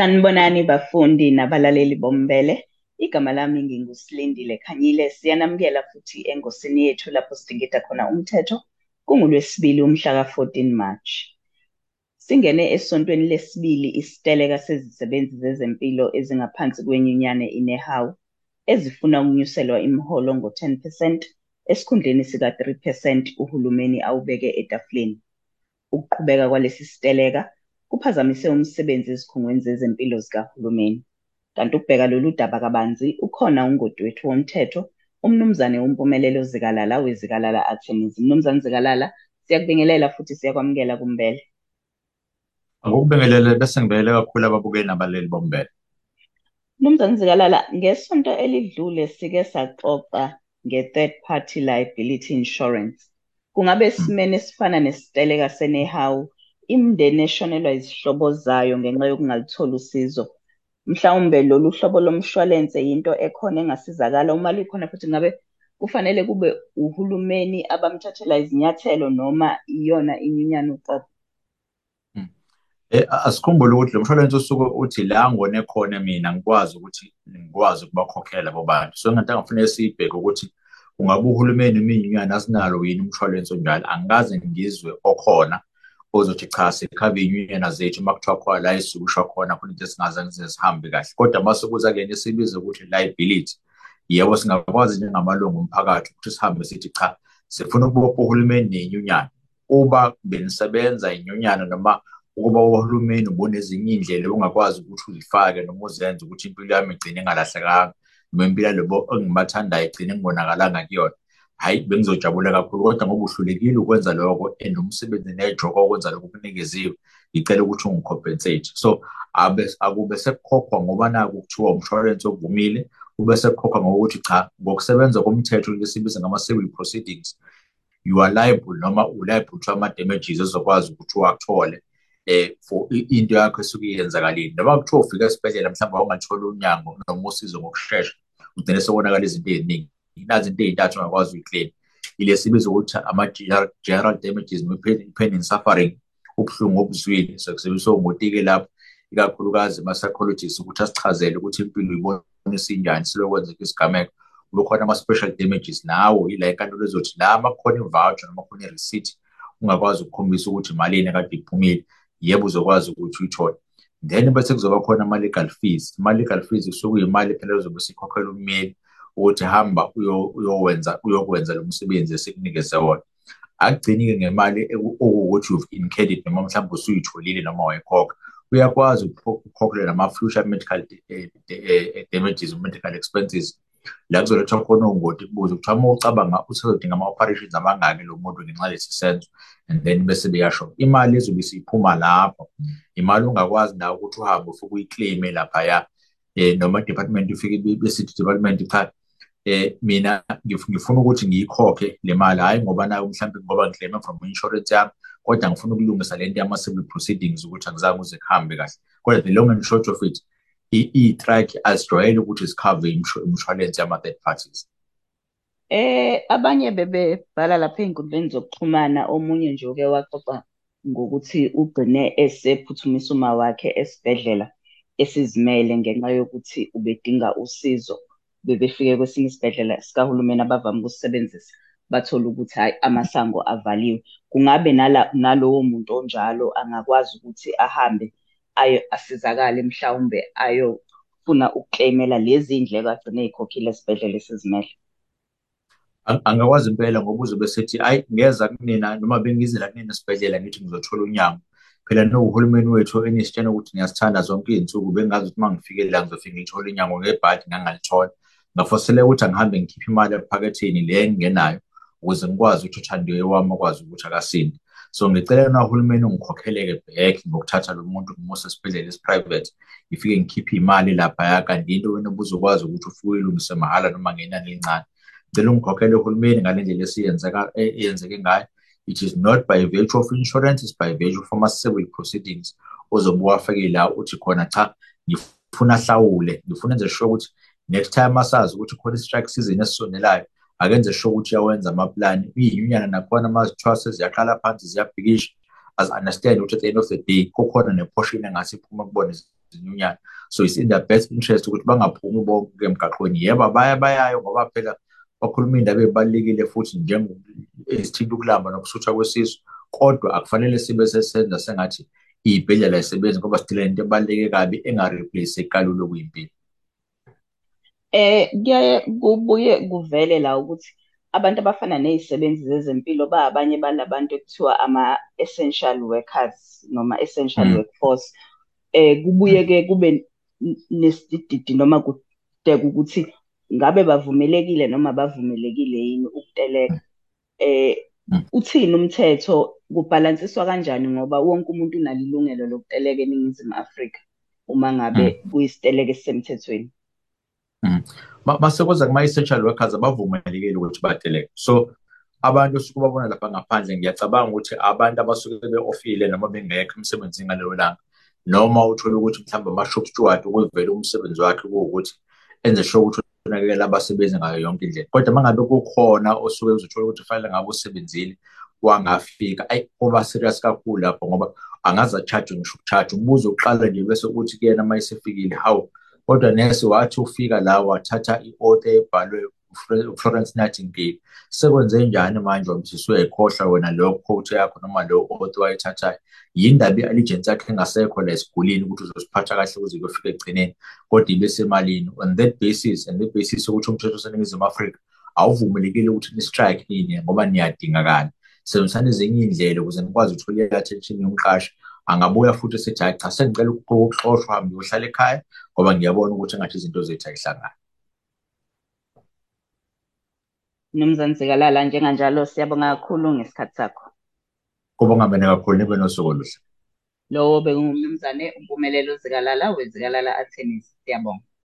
Sanibonani bafundi nabalaleli bombele. Igama lami nginguSilindile Khanyile. Siyanamukela futhi engosini yethu lapho sidingida khona umthetho. KunguLwesibili umhla ka-14 March. Singene esontweni lesibili isiteleka sezisebenzi zezempilo ezingaphansi kwenyunyane iNEHAWU ezifuna ukunyuselwa imiholo ngo-10 percent esikhundleni sika-3 percent uhulumeni awubeke etafuleni. Ukuqhubeka kwalesi siteleka kuphazamise umsebenzi ezikhungweni zezempilo zikahulumeni. Kanti ukubheka lolu daba kabanzi ukhona ungoti wethu womthetho umnumzane uMpumelelo Zikalala weZikalala Attorneys. Mnumzane Zikalala, siyakubingelela futhi siyakwamukela kumbele. Akukubingelele bese ngibekele kakhulu ababukeli nabaleli bombele. Mnumzane Zikalala, ngesonto elidlule sike saxoxa nge-third party liability insurance. Kungabe esimeni esifana nesiteleka seNEHAWU imindeni eshonelwa izihlobo zayo ngenxa yokungalitholi usizo. Mhlawumbe lolu hlobo lomshwalense yinto ekhona engasizakala. Uma likhona futhi ngabe kufanele kube uhulumeni abamthathela izinyathelo noma iyona inyunyana uqobo? Eh asikhumbule ukuthi lo mshwalense usuke uthi la ngone khona mina ngikwazi ukuthi ngikwazi ukubakhokhela labo bantu. So ngento engafanele siyibheke ukuthi kungabe uhulumeni iminyunyana asinalo yini umshwalense onjalo angikaze ngizwe okhona. Ozothi cha sikhave iy'nyunyana zethu uma kuthiwa khona la ezihushwa khona khona into esingaze ngize zihambe kahle. Kodwa uma sekuza kuyena esibiza ukuthi liability yebo singakwazi njengamalungu omphakathi ukuthi sihambe sithi cha sifuna ukubopha uhulumeni ney'nyunyana uba benisebenza inyunyana noma ukuba uhulumeni ubunezinye iy'ndlela ongakwazi ukuthi uzifake noma uzenze ukuthi impilo yami igcine ingalahlekanga noma impilo yalobo engibathandayo igcine ingonakalanga kuyona. Hhayi bengizojabula kakhulu kodwa ngoba uhlulekile ukwenza lokho and umsebenzi nejoka wokwenza lokho kunikeziwe ngicela ukuthi ungicompensate. So akube sekukhokhwa ngoba naku kuthiwa umshwalense ovumile kube sekukhokhwa ngokuthi cha ngokusebenza komthetho lesibiza ngama-civil proceedings you are liable noma u-liable to ama-damages ezokwazi ukuthi uwathole eh for into yakho esuke iyenzakalile. Noma kuthiwa ufika esibhedlela mhlawumbe awungatholi unyango noma usizo ngokushesha ugcine sekonakala izinto ey'ningi nazi into ey'ntathu ongakwazi uyiclaim ile sibiza ukuthi ama-general damages i-pain and suffering ubuhlungu obuzwile sekusebenziswa ungoti-ke lapho ikakhulukazi ama-psychologist ukuthi asichazele ukuthi impilo uyibonisa injani silokwenzeka isigameko. Kube khona ama-special damages nawo yila inkantolo ezothi la makukhona i-voucher noma khona i-receipt ungakwazi ukukhombisa ukuthi imalini akade iphumile. Yebo uzokwazi ukuthi uyithole. Then bese kuzoba khona ama-legal fees. Ama-legal fees kusuke kuyimali phela ezobe sikhokhela ummeli ukuthi hamba uyowenza uyokwenza lo msebenzi esikunikeze wona akugcini-ke ngemali okuwukuthi you've incurred noma mhlawumbe usuyitholile noma wayikhokha uyakwazi ukukhokhela nama-future medical damages medical expenses la kuzolethwa khona ongoti kubuze kuthiwa uma ucabanga usezodinga ama-operations amangaki lo muntu ngenxa lesi senzo and then bese beyasho imali ezobe isiphuma lapho imali ongakwazi nawe ukuthi uhambe ufike uyiclaime laphaya um noma department ufike besithi department cha eh mina ngifuna ukuthi ngiyikhokhe le mali hayi ngoba nayo mhlawumbe ngoba ngiclaim from insurance yami kodwa ngifuna ukulungisa lento yama civil proceedings ukuthi angizange uze kuhambe kahle. Kodwa the long and short of it i-track azijwayele ukuthi zikhave imshwalense yama third parties. Eh abanye bebebhala lapha ey'nkundleni zokuxhumana omunye nje uke waxoxa ngokuthi ugcine esephuthumisa uma wakhe esibhedlela esizimele ngenxa yokuthi ubedinga usizo. Bebefike kwesinye isibhedlela sikahulumeni abavame ukusebenzisa bathole ukuthi hhayi amasango avaliwe. Kungabe nalowo muntu onjalo angakwazi ukuthi ahambe ayo asizakale mhlawumbe ayofuna ukukleyimela lezi ndleko agcine ey'khokhile esibhedlela esizimele? Angakwazi impela ngoba uzobe sethi ayi ngeza kunina noma bengizela kunina esibhedlela ngithi ngizothola unyango. Phela uhulumeni wethu enisitshena ukuthi ngiyasithanda zonke iy'nsuku bengazi ukuthi uma ngifike la ngizofike ngithole unyango ngebhadi ngangalithola. Ngafosele ukuthi angihambe ngikhiphe imali ephaketheni le engingenayo ukuze ngikwazi ukuthi uthandiwe wami akwazi ukuthi akasinde so ngicela na uhulumeni ungikhokheleke back ngokuthatha lo muntu ngimuse esibhedlela esi-private ngifike ngikhiphe imali laphaya. Kanti into wena ubuzokwazi ukuthi ufike uyilungise mahhala noma ngenani elincane. Ngicela ungikhokhele uhulumeni ngale ndlela esiyenzeka eyenzeke ngayo. It is not by virtue of insurance it's by virtue of ama-civil proceedings ozobe uwafake la uthi khona cha ngifuna ahlawule ngifuna enze sure ukuthi next time asazi ukuthi khona i-strike season esisondelayo. Akenze sure ukuthi uyawenza amaplani iy'nyunyana nakhona uma zithiwa seziyaqala phansi ziyabhikisha. As understand ukuthi at the end of the day kukhona neportion engase iphuma kubona izinyunyana. So it's in their best interest ukuthi bangaphumi bonke emgaqweni. Yebo baya bayayo ngoba phela bakhuluma iy'ndaba ey'balulekile futhi ezithinta ukulamba nokusuthwa kwesisu. Kodwa akufanele sibe sesenza sengathi iy'bhedlela ay'sebenzi ngoba sidila into ebaluleke kabi enga-replace kalula okuyimpilo. Eh kuyaye kubuye kuvele la ukuthi abantu abafana ney'sebenzi zezempilo ba abanye balabantu ekuthiwa ama-essential workers noma essential Mm. workforce eh kubuye-ke kube nesidididi noma kudeka ukuthi ngabe bavumelekile noma bavumelekile yini ukuteleka eh Mm. uthini umthetho kubhalansiswa kanjani ngoba wonke umuntu unalo ilungelo lokuteleka eNingizimu Afrika uma ngabe kuyisiteleka esisemthethweni mase kuza kuma-essential workers abavumelekile ukuthi bateleke so abantu osuke ubabona lapha ngaphandle ngiyacabanga ukuthi abantu abasuke be-ofile noma bengekho emsebenzini ngalelo langa noma uthole ukuthi mhlawumbe ama-shop steward ukuvele umsebenzi wakhe kuwukuthi enze sure ukuthi unakekela abasebenzi ngayo yonke indlela. Kodwa uma ngabe kukhona osuke uzothola ukuthi fanele ngabe usebenzile wangafika ayi kuba serious kakhulu lapho ngoba angaze a-charge ngisho uku-charge umbuzo uqala nje bese uthi kuyena uma esefikile hawu kodwa nesi wathi ufika la wathatha i-oath ebhalwe uFlorence Nightingale. Sekwenze njani manje wamthiswe uyayikhohlwa wena leyo quote yakho noma leyo oath wayithathayo? Yindaba i-allegiance yakhe engasekho la esigulini ukuthi uzosiphatha kahle ukuze kuyofika ekugcineni? Kodwa ibe semalini on that basis and the basis ukuthi umthetho oseningizimu afrika awuvumelekile ukuthi ni-strike ninye ngoba niyadingakala. Sebenzisani ezinye iy'ndlela ukuze nikwazi ukuthola i-attention yomqashi. Angabuya futhi esithi hayi cha sengicela ukuxoshwa hambe uyohlala ekhaya ngoba ngiyabona ukuthi engathi izinto zethu ay'hlangani Mnumzane Zikalala njenganjalo siyabonga kakhulu ngesikhathi sakho. kubonga mina kakhulu nibe nosuku oluhle Lowo bekungumnumzane uMpumelelo Zikalala wezikalala Attorneys. Siyabonga.